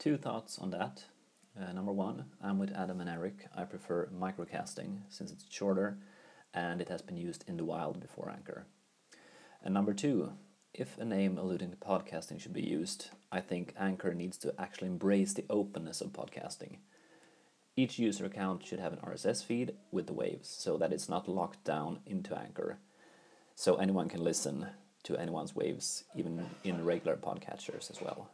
two thoughts on that. Uh, number one, I'm with Adam and Erik. I prefer microcasting since it's shorter and it has been used in the wild before Anchor. And number two, if a name alluding to podcasting should be used, I think Anchor needs to actually embrace the openness of podcasting. Each user account should have an RSS feed with the waves so that it's not locked down into Anchor. So anyone can listen to anyone's waves, even in regular podcatchers as well.